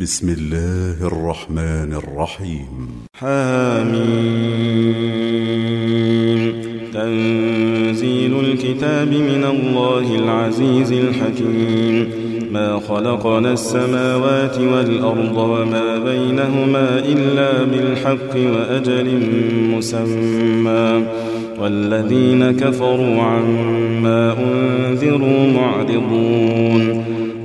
بسم الله الرحمن الرحيم. حميم. تنزيل الكتاب من الله العزيز الحكيم. ما خلقنا السماوات والأرض وما بينهما إلا بالحق وأجل مسمى. والذين كفروا عما أنذروا معرضون.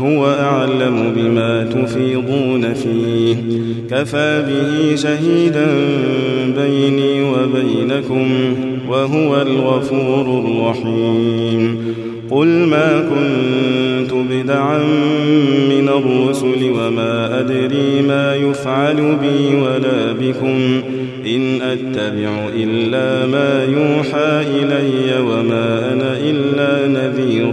هو أعلم بما تفيضون فيه. كفى به شهيدا بيني وبينكم وهو الغفور الرحيم. قل ما كنت بدعا من الرسل وما أدري ما يفعل بي ولا بكم. إن أتبع إلا ما يوحى إلي وما أنا إلا نذير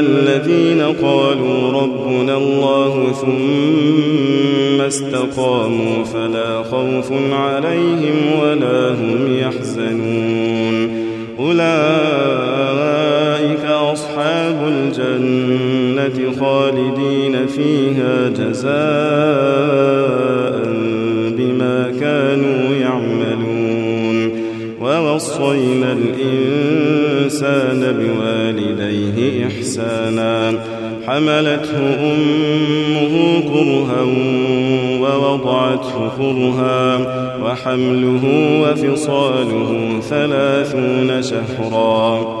الذين قالوا ربنا الله ثم استقاموا فلا خوف عليهم ولا هم يحزنون. أولئك أصحاب الجنة خالدين فيها جزاء بما كانوا يعملون. ووصينا الإنسان بوالديه إحسانا. حملته أمه كرها ووضعته كرها وحمله وفصاله ثلاثون شهرا.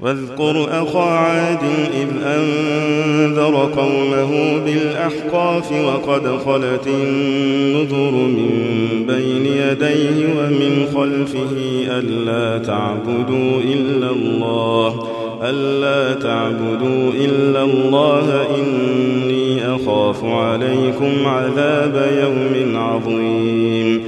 واذكر أخا عاد إذ أنذر قومه بالأحقاف وقد خلت النذر من بين يديه ومن خلفه ألا تعبدوا إلا الله ألا تعبدوا إلا الله إني أخاف عليكم عذاب يوم عظيم.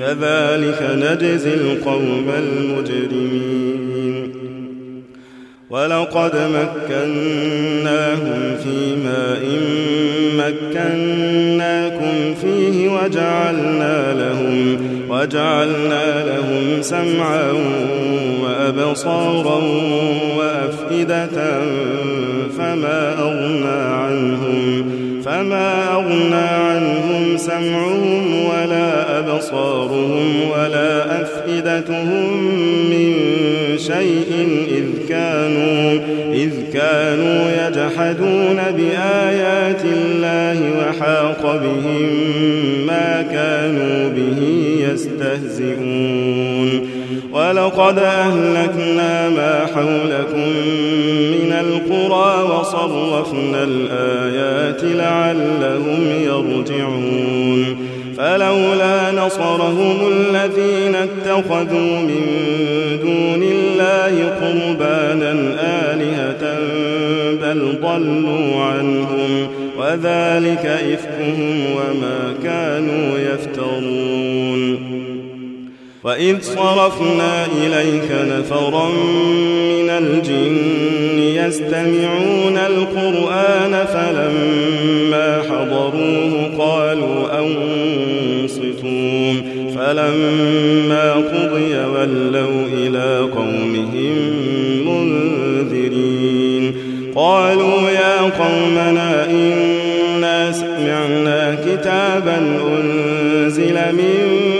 كذلك نجزي القوم المجرمين. ولقد مكناهم في ماء مكناكم فيه وجعلنا لهم وجعلنا لهم سمعا وأبصارا وأفئدة فما أغنى عنهم فما أغنى عنهم سمعهم أبصارهم ولا أفئدتهم من شيء إذ كانوا إذ كانوا يجحدون بآيات الله وحاق بهم ما كانوا به يستهزئون. ولقد أهلكنا ما حولكم من القرى وصرفنا الآيات لعلهم يرجعون. فلولا نصرهم الذين اتخذوا من دون الله قربانا آلهة بل ضلوا عنهم وذلك إفكهم وما كانوا يفترون وإذ صرفنا إليك نفرا من الجن يستمعون القرآن فلما حضروه قالوا أنصتوا فلما قضي ولوا إلى قومهم منذرين قالوا يا قومنا إنا سمعنا كتابا أنزل من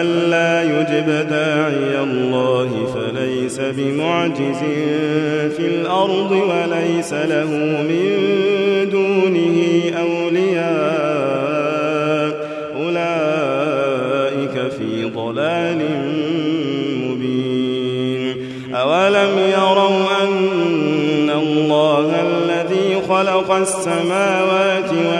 ومن لا يجب داعي الله فليس بمعجز في الأرض وليس له من دونه أولياء. أولئك في ضلال مبين. أولم يروا أن الله الذي خلق السماوات والأرض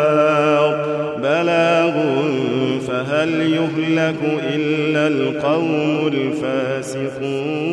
فهل يهلك إلا القوم الفاسقون